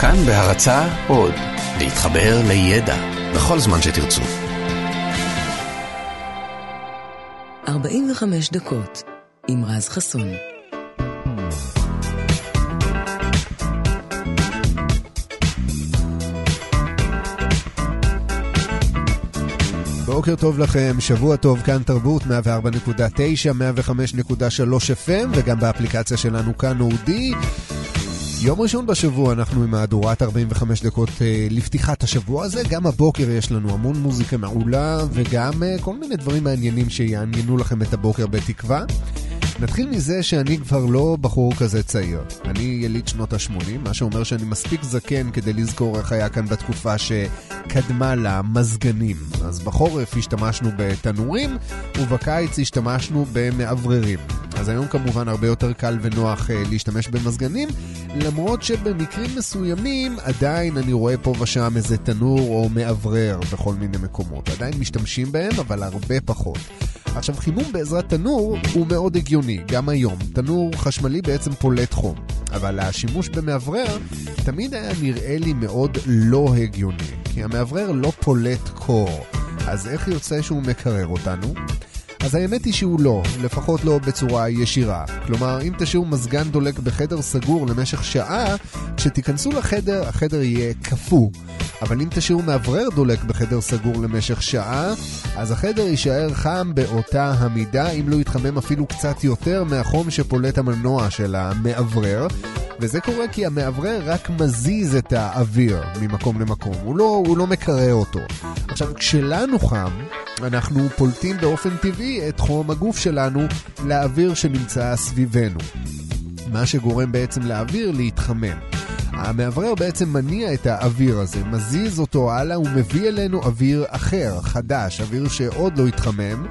כאן בהרצה עוד, להתחבר לידע בכל זמן שתרצו. 45 דקות עם רז חסון. בוקר טוב לכם, שבוע טוב, כאן תרבות 104.9, 105.3 FM וגם באפליקציה שלנו כאן אודי. יום ראשון בשבוע אנחנו עם מהדורת 45 דקות אה, לפתיחת השבוע הזה. גם הבוקר יש לנו המון מוזיקה מעולה וגם אה, כל מיני דברים מעניינים שיעניינו לכם את הבוקר בתקווה. נתחיל מזה שאני כבר לא בחור כזה צעיר. אני יליד שנות ה-80, מה שאומר שאני מספיק זקן כדי לזכור איך היה כאן בתקופה שקדמה למזגנים. אז בחורף השתמשנו בתנורים, ובקיץ השתמשנו במאווררים. אז היום כמובן הרבה יותר קל ונוח אה, להשתמש במזגנים, למרות שבמקרים מסוימים עדיין אני רואה פה ושם איזה תנור או מאוורר בכל מיני מקומות. עדיין משתמשים בהם, אבל הרבה פחות. עכשיו, חימום בעזרת תנור הוא מאוד הגיוני, גם היום. תנור חשמלי בעצם פולט חום, אבל השימוש במאוורר תמיד היה נראה לי מאוד לא הגיוני, כי המאוורר לא פולט קור. אז איך יוצא שהוא מקרר אותנו? אז האמת היא שהוא לא, לפחות לא בצורה ישירה. כלומר, אם תשאירו מזגן דולק בחדר סגור למשך שעה, כשתיכנסו לחדר, החדר יהיה קפוא. אבל אם תשאירו מאוורר דולק בחדר סגור למשך שעה, אז החדר יישאר חם באותה המידה, אם לא יתחמם אפילו קצת יותר מהחום שפולט המנוע של המאוורר. וזה קורה כי המאוורר רק מזיז את האוויר ממקום למקום, הוא לא, הוא לא מקרר אותו. עכשיו, כשלנו חם, אנחנו פולטים באופן טבעי את חום הגוף שלנו לאוויר שנמצא סביבנו. מה שגורם בעצם לאוויר להתחמם. המאוורר בעצם מניע את האוויר הזה, מזיז אותו הלאה ומביא אלינו אוויר אחר, חדש, אוויר שעוד לא התחמם,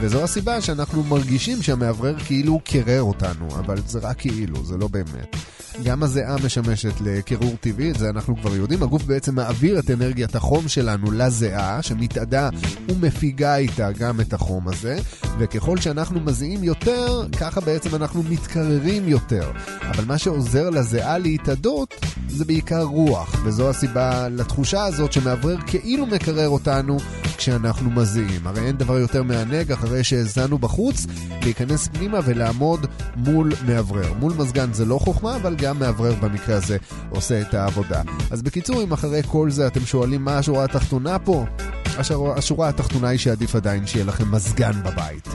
וזו הסיבה שאנחנו מרגישים שהמאוורר כאילו קירר אותנו, אבל זה רק כאילו, זה לא באמת. גם הזיעה משמשת לקירור טבעי, את זה אנחנו כבר יודעים. הגוף בעצם מעביר את אנרגיית החום שלנו לזיעה, שמתאדה ומפיגה איתה גם את החום הזה, וככל שאנחנו מזיעים יותר, ככה בעצם אנחנו מתקררים יותר. אבל מה שעוזר לזיעה להתאדות זה בעיקר רוח, וזו הסיבה לתחושה הזאת שמאוורר כאילו מקרר אותנו כשאנחנו מזיעים. הרי אין דבר יותר מענג אחרי שהאזנו בחוץ, להיכנס פנימה ולעמוד מול מאוורר. מול מזגן זה לא חוכמה, אבל גם מאוורר במקרה הזה עושה את העבודה. אז בקיצור, אם אחרי כל זה אתם שואלים מה השורה התחתונה פה, השורה, השורה התחתונה היא שעדיף עדיין שיהיה לכם מזגן בבית.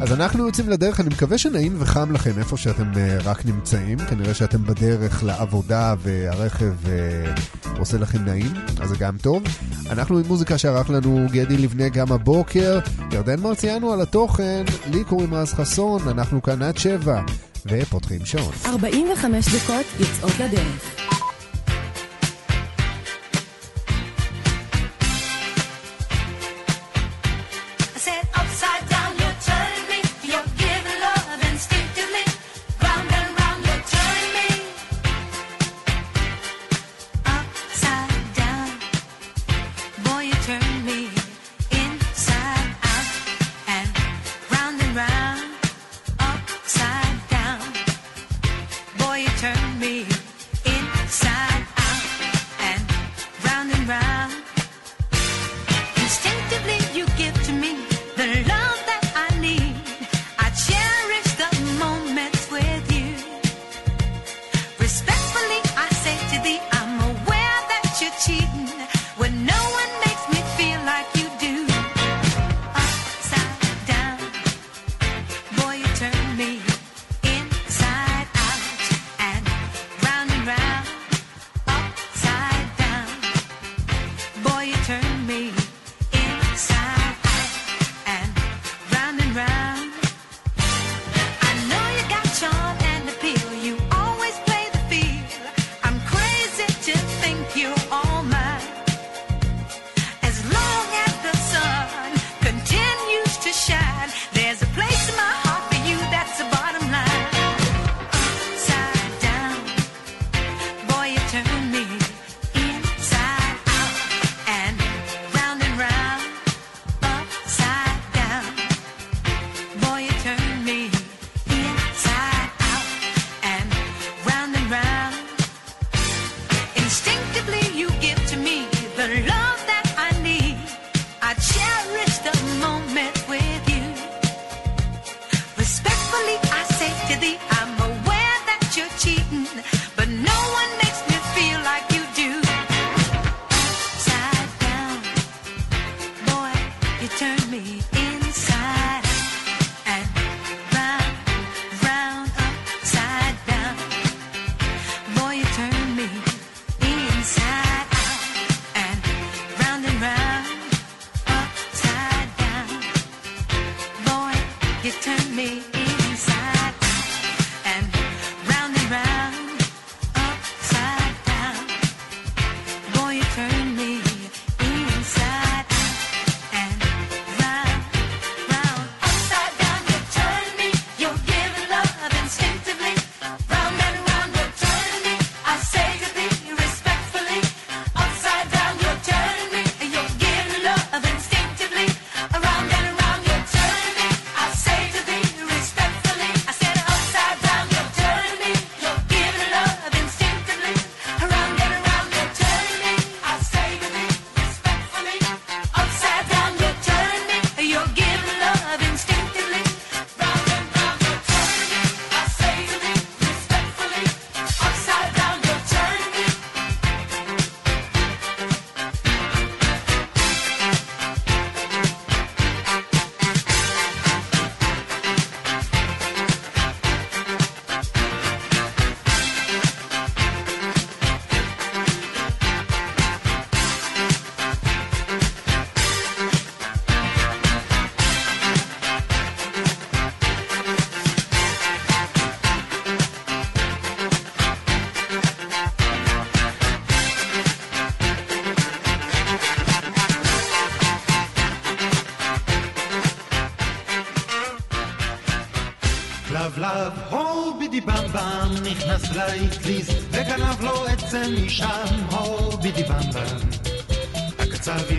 אז אנחנו יוצאים לדרך, אני מקווה שנעים וחם לכם איפה שאתם uh, רק נמצאים. כנראה שאתם בדרך לעבודה והרכב uh, עושה לכם נעים, אז זה גם טוב. אנחנו עם מוזיקה שערך לנו גדי לבנה גם הבוקר. ירדן מרציאנו על התוכן, לי קוראים רז חסון, אנחנו כאן עד שבע, ופותחים שעון. 45 דקות יוצאות לדרך. turn me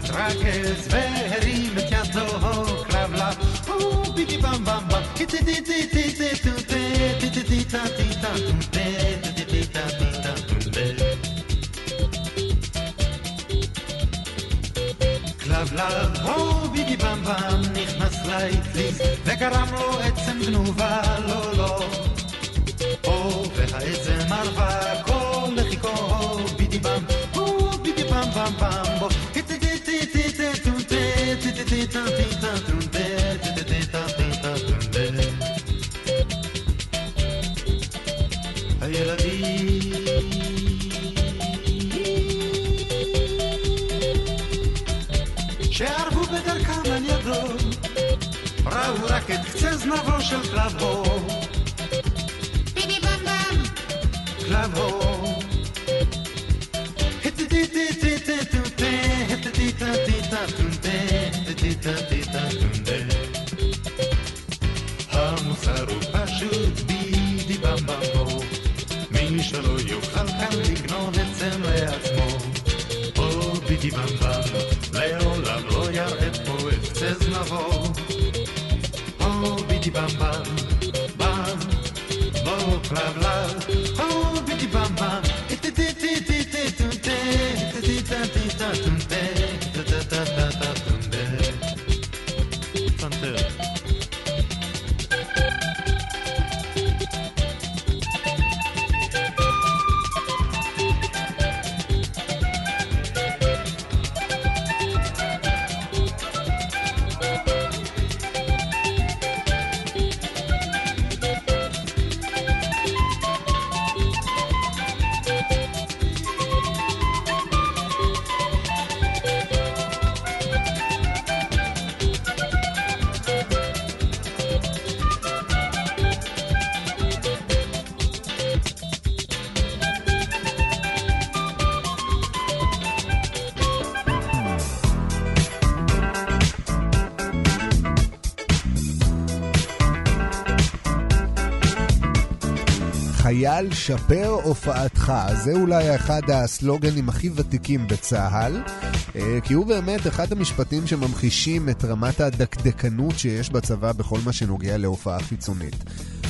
Rackels, Verim, Kato, Kravla, Oh, Bam Bam Bam, שיערבו בדרכם על ידו, ראו רק את קצה זנבו של קלבו. פיני במבם! קלבו. הטטיטיטיטיטוטה, הטטיטיטיטיטוטה, הטטיטיטיטיטוטה. חייל, שפר הופעתך. זה אולי אחד הסלוגנים הכי ותיקים בצה"ל, אה, כי הוא באמת אחד המשפטים שממחישים את רמת הדקדקנות שיש בצבא בכל מה שנוגע להופעה חיצונית.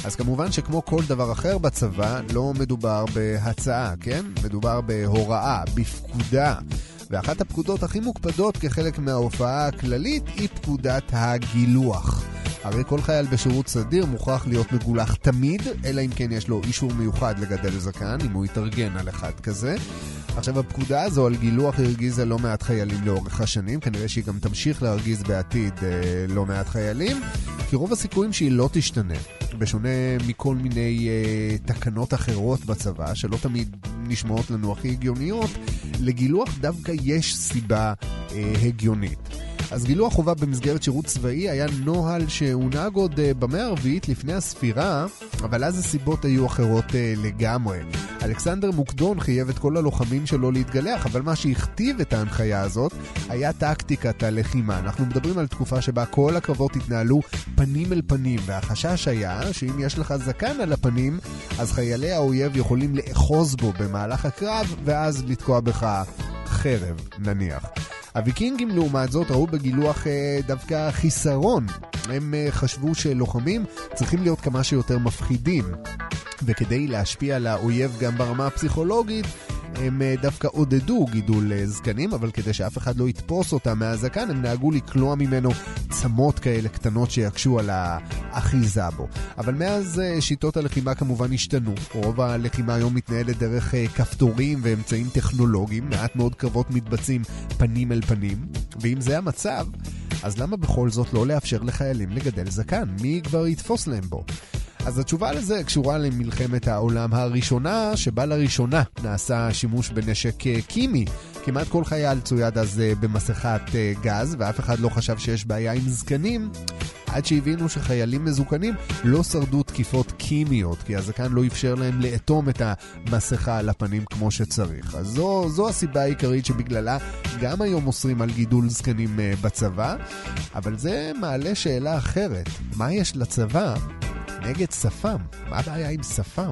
אז כמובן שכמו כל דבר אחר בצבא, לא מדובר בהצעה, כן? מדובר בהוראה, בפקודה. ואחת הפקודות הכי מוקפדות כחלק מההופעה הכללית היא פקודת הגילוח. הרי כל חייל בשירות סדיר מוכרח להיות מגולח תמיד, אלא אם כן יש לו אישור מיוחד לגדל זקן, אם הוא יתארגן על אחד כזה. עכשיו, הפקודה הזו על גילוח הרגיזה לא מעט חיילים לאורך השנים, כנראה שהיא גם תמשיך להרגיז בעתיד אה, לא מעט חיילים, כי רוב הסיכויים שהיא לא תשתנה. בשונה מכל מיני אה, תקנות אחרות בצבא, שלא תמיד נשמעות לנו הכי הגיוניות, לגילוח דווקא יש סיבה אה, הגיונית. אז גילוח חובה במסגרת שירות צבאי היה נוהל שהונהג עוד uh, במאה הרביעית לפני הספירה, אבל אז הסיבות היו אחרות uh, לגמרי. אלכסנדר מוקדון חייב את כל הלוחמים שלו להתגלח, אבל מה שהכתיב את ההנחיה הזאת היה טקטיקת הלחימה. אנחנו מדברים על תקופה שבה כל הקרבות התנהלו פנים אל פנים, והחשש היה שאם יש לך זקן על הפנים, אז חיילי האויב יכולים לאחוז בו במהלך הקרב, ואז לתקוע בך חרב, נניח. הוויקינגים לעומת זאת ראו בגילוח אה, דווקא חיסרון. הם אה, חשבו שלוחמים צריכים להיות כמה שיותר מפחידים. וכדי להשפיע על האויב גם ברמה הפסיכולוגית, הם אה, דווקא עודדו גידול אה, זקנים, אבל כדי שאף אחד לא יתפוס אותם מהזקן, הם נהגו לקלוע ממנו צמות כאלה קטנות שיקשו על האחיזה בו. אבל מאז אה, שיטות הלחימה כמובן השתנו. רוב הלחימה היום מתנהלת דרך כפתורים ואמצעים טכנולוגיים, מעט מאוד קרבות מתבצעים פנים אל פנים, ואם זה המצב, אז למה בכל זאת לא לאפשר לחיילים לגדל זקן? מי כבר יתפוס להם בו? אז התשובה לזה קשורה למלחמת העולם הראשונה, שבה לראשונה נעשה שימוש בנשק אה, קימי. כמעט כל חייל צויד אז אה, במסכת אה, גז, ואף אחד לא חשב שיש בעיה עם זקנים, עד שהבינו שחיילים מזוקנים לא שרדו תקיפות קימיות, כי הזקן לא אפשר להם לאטום את המסכה על הפנים כמו שצריך. אז זו, זו הסיבה העיקרית שבגללה גם היום אוסרים על גידול זקנים בצבא, אבל זה מעלה שאלה אחרת. מה יש לצבא נגד שפם. מה הבעיה עם שפם?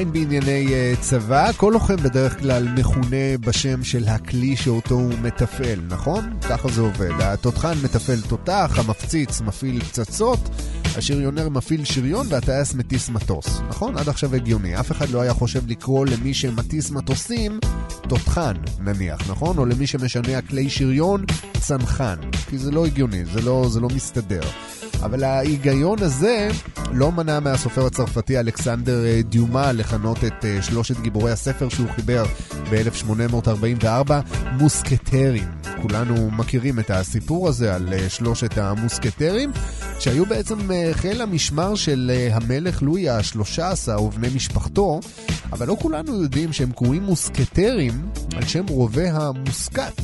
עדיין בענייני uh, צבא, כל לוחם בדרך כלל מכונה בשם של הכלי שאותו הוא מתפעל, נכון? ככה זה עובד. התותחן מתפעל תותח, המפציץ מפעיל פצצות, השריונר מפעיל שריון והטייס מטיס מטוס, נכון? עד עכשיו הגיוני. אף אחד לא היה חושב לקרוא למי שמטיס מטוסים תותחן, נניח, נכון? או למי שמשנע כלי שריון צנחן, כי זה לא הגיוני, זה לא, זה לא מסתדר. אבל ההיגיון הזה לא מנע מהסופר הצרפתי אלכסנדר אה, דיומה לכנות את אה, שלושת גיבורי הספר שהוא חיבר ב-1844 מוסקטרים. כולנו מכירים את הסיפור הזה על אה, שלושת המוסקטרים, שהיו בעצם חיל המשמר של המלך לואי ה-13 ובני משפחתו, אבל לא כולנו יודעים שהם קרויים מוסקטרים על שם רובה המוסקט.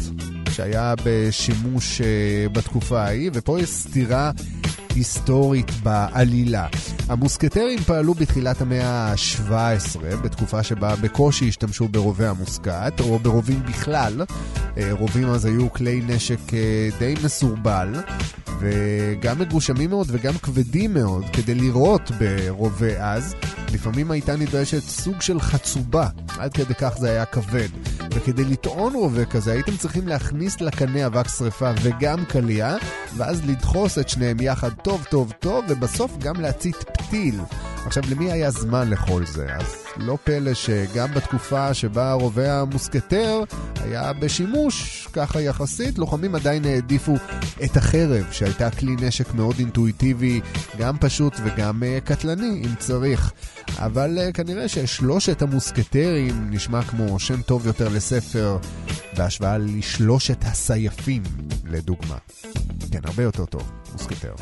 שהיה בשימוש בתקופה ההיא, ופה יש סתירה היסטורית בעלילה. המוסקטרים פעלו בתחילת המאה ה-17, בתקופה שבה בקושי השתמשו ברובי המוסקט, או ברובים בכלל. אה, רובים אז היו כלי נשק אה, די מסורבל, וגם מגושמים מאוד וגם כבדים מאוד כדי לירות ברובה אז. לפעמים הייתה נדרשת סוג של חצובה, עד כדי כך זה היה כבד. וכדי לטעון רובה כזה הייתם צריכים להכניס לקנה אבק שרפה וגם קליע, ואז לדחוס את שניהם יחד טוב טוב טוב, ובסוף גם להצית פתיל. עכשיו, למי היה זמן לכל זה? אז לא פלא שגם בתקופה שבה רובה המוסקטר היה בשימוש, ככה יחסית, לוחמים עדיין העדיפו את החרב, שהייתה כלי נשק מאוד אינטואיטיבי, גם פשוט וגם uh, קטלני, אם צריך. אבל uh, כנראה ששלושת המוסקטרים נשמע כמו שם טוב יותר לספר, בהשוואה לשלושת הסייפים, לדוגמה. כן, הרבה יותר טוב, מוסקטר.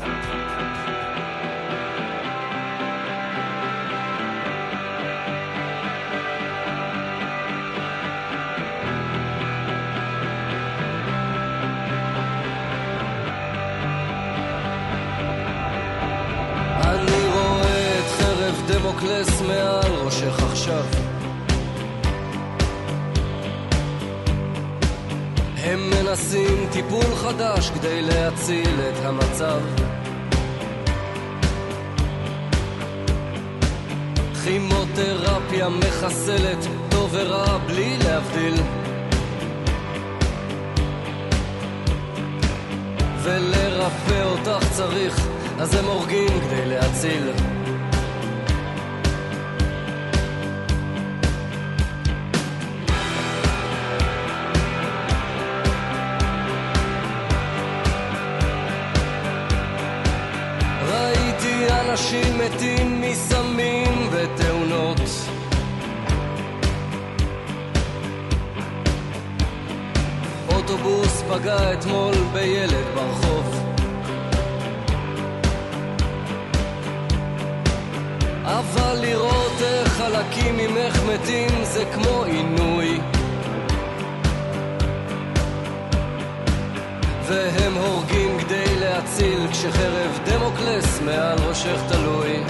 דמוקלס מעל ראשך עכשיו. הם מנסים טיפול חדש כדי להציל את המצב. כימותרפיה מחסלת טוב ורע בלי להבדיל. ולרפא אותך צריך, אז הם הורגים כדי להציל. אנשים מתים מסמים ותאונות. אוטובוס פגע אתמול בילד ברחוב. אבל לראות איך חלקים ממך מתים זה כמו עינוי. והם הורגים כדי להציל כשחרב דמוקלס מעל ראשך תלוי.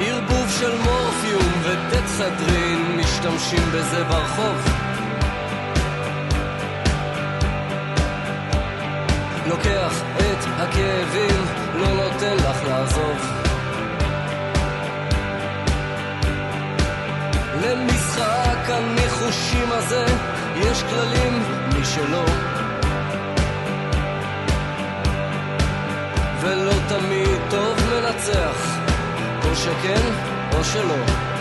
ערבוב של מורפיום וטקסדרין משתמשים בזה ברחוב. לוקח את הכאבים, לא נותן לך לעזוב. למשחק הניחושים הזה יש כללים משלו ולא תמיד טוב מנצח, או שכן או שלא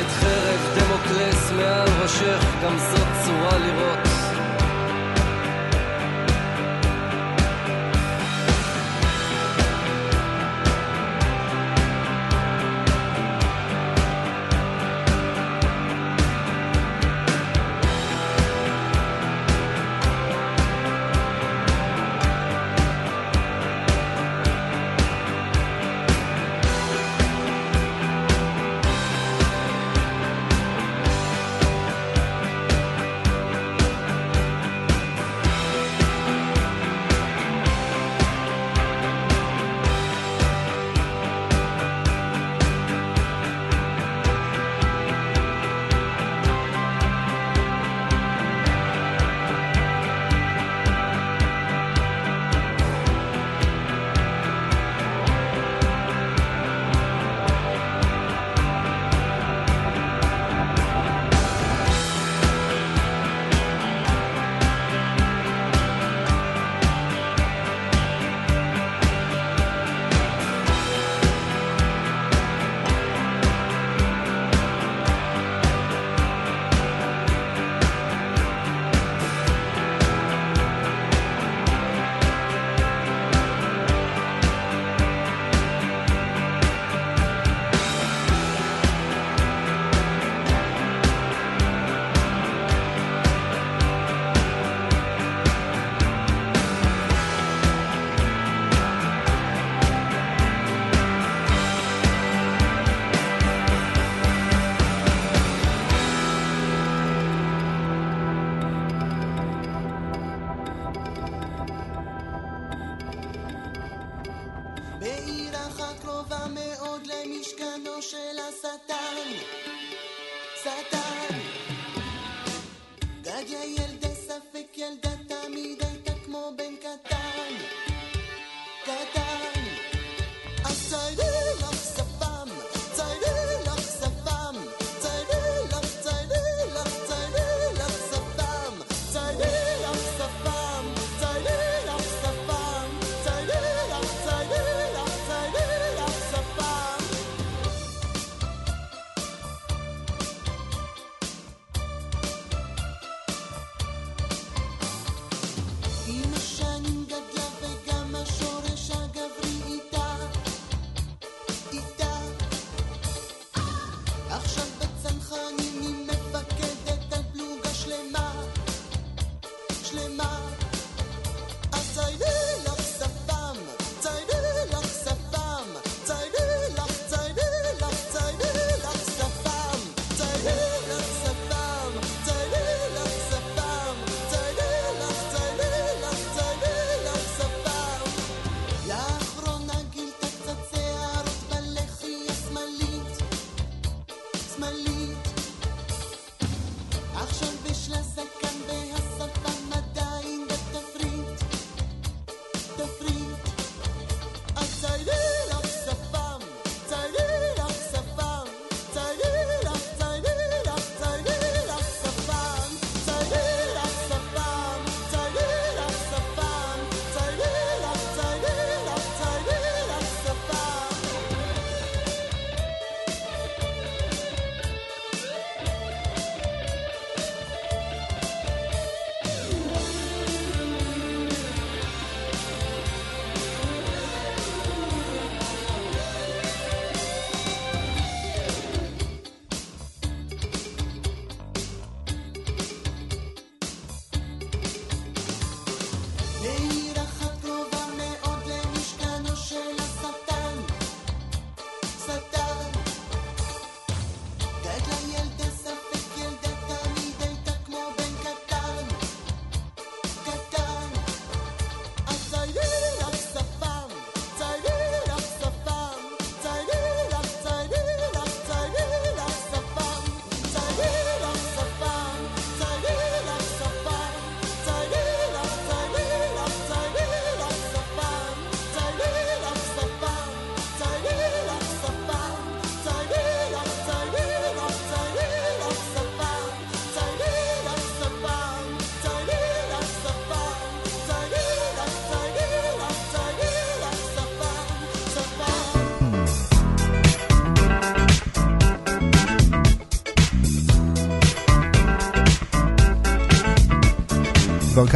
את חרב דמוקלס מעל ראשך, גם זאת צורה לראות.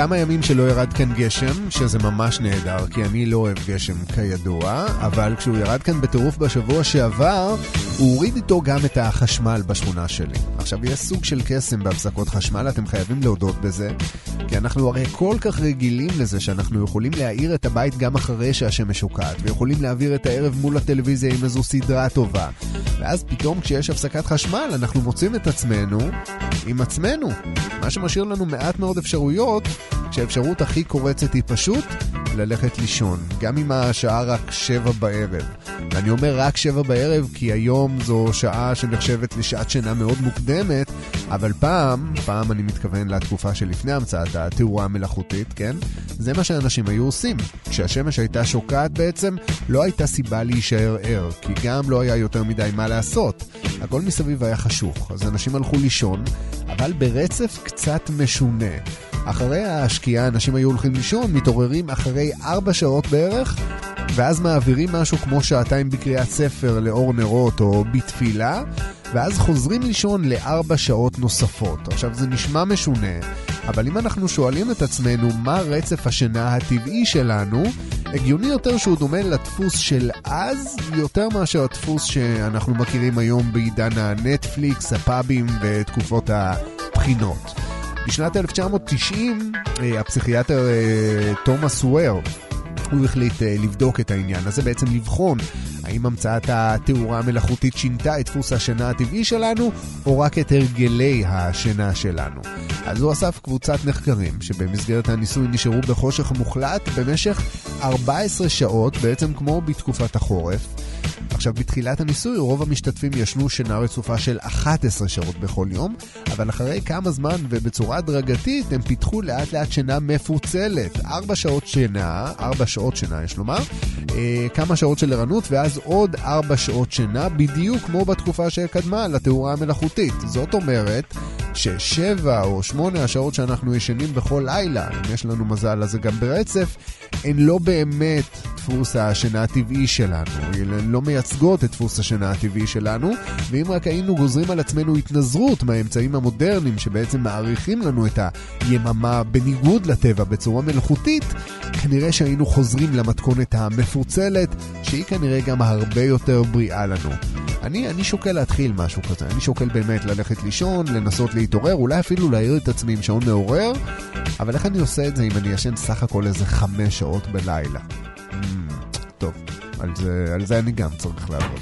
כמה ימים שלא ירד כאן גשם, שזה ממש נהדר, כי אני לא אוהב גשם כידוע, אבל כשהוא ירד כאן בטירוף בשבוע שעבר, הוא הוריד איתו גם את החשמל בשכונה שלי. עכשיו, יש סוג של קסם בהפסקות חשמל, אתם חייבים להודות בזה, כי אנחנו הרי כל כך רגילים לזה שאנחנו יכולים להאיר את הבית גם אחרי שהשמש שוקעת, ויכולים להעביר את הערב מול הטלוויזיה עם איזו סדרה טובה. ואז פתאום כשיש הפסקת חשמל, אנחנו מוצאים את עצמנו עם עצמנו. מה שמשאיר לנו מעט מאוד אפשרויות, כשהאפשרות הכי קורצת היא פשוט ללכת לישון, גם אם השעה רק שבע בערב. ואני אומר רק שבע בערב כי היום זו שעה שנחשבת לשעת שינה מאוד מוקדמת, אבל פעם, פעם אני מתכוון לתקופה שלפני המצאת התאורה המלאכותית, כן? זה מה שאנשים היו עושים. כשהשמש הייתה שוקעת בעצם, לא הייתה סיבה להישאר ער, כי גם לא היה יותר מדי מה לעשות. הכל מסביב היה חשוך, אז אנשים הלכו לישון, אבל ברצף קצת משונה. אחרי השקיעה אנשים היו הולכים לישון, מתעוררים אחרי ארבע שעות בערך, ואז מעבירים משהו כמו שעתיים בקריאת ספר לאור נרות או בתפילה, ואז חוזרים לישון לארבע שעות נוספות. עכשיו זה נשמע משונה, אבל אם אנחנו שואלים את עצמנו מה רצף השינה הטבעי שלנו, הגיוני יותר שהוא דומה לדפוס של אז, יותר מאשר הדפוס שאנחנו מכירים היום בעידן הנטפליקס, הפאבים ותקופות הבחינות. בשנת 1990 אה, הפסיכיאטר אה, תומאס וויר הוא החליט אה, לבדוק את העניין הזה, בעצם לבחון האם המצאת התאורה המלאכותית שינתה את דפוס השינה הטבעי שלנו, או רק את הרגלי השינה שלנו. אז הוא אסף קבוצת נחקרים, שבמסגרת הניסוי נשארו בחושך מוחלט במשך 14 שעות, בעצם כמו בתקופת החורף. עכשיו, בתחילת הניסוי רוב המשתתפים ישנו שינה רצופה של 11 שעות בכל יום, אבל אחרי כמה זמן ובצורה הדרגתית הם פיתחו לאט לאט שינה מפוצלת. 4 שעות שינה, 4 שעות שינה יש לומר, אה, כמה שעות של ערנות ואז עוד 4 שעות שינה, בדיוק כמו בתקופה שקדמה לתאורה המלאכותית. זאת אומרת ששבע או שמונה השעות שאנחנו ישנים בכל לילה, אם יש לנו מזל אז זה גם ברצף, הן לא באמת דפוס השינה הטבעי שלנו, הן לא מייצגות את דפוס השינה הטבעי שלנו, ואם רק היינו גוזרים על עצמנו התנזרות מהאמצעים המודרניים שבעצם מעריכים לנו את היממה בניגוד לטבע בצורה מלאכותית, כנראה שהיינו חוזרים למתכונת המפוצלת, שהיא כנראה גם הרבה יותר בריאה לנו. אני, אני שוקל להתחיל משהו כזה, אני שוקל באמת ללכת לישון, לנסות להתעורר, אולי אפילו להעיר את עצמי עם שעון מעורר, אבל איך אני עושה את זה אם אני ישן סך הכל איזה חמש שעות בלילה? Mm, טוב, על זה, על זה אני גם צריך לעבוד.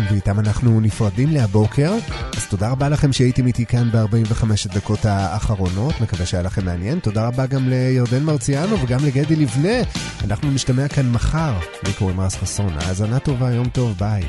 דורן, ואיתם אנחנו נפרדים להבוקר. אז תודה רבה לכם שהייתם איתי כאן ב-45 הדקות האחרונות, מקווה שהיה לכם מעניין. תודה רבה גם לירדן מרציאנו וגם לגדי לבנה. אנחנו נשתמע כאן מחר. לי קוראים רז חסון, האזנה טובה, יום טוב, ביי.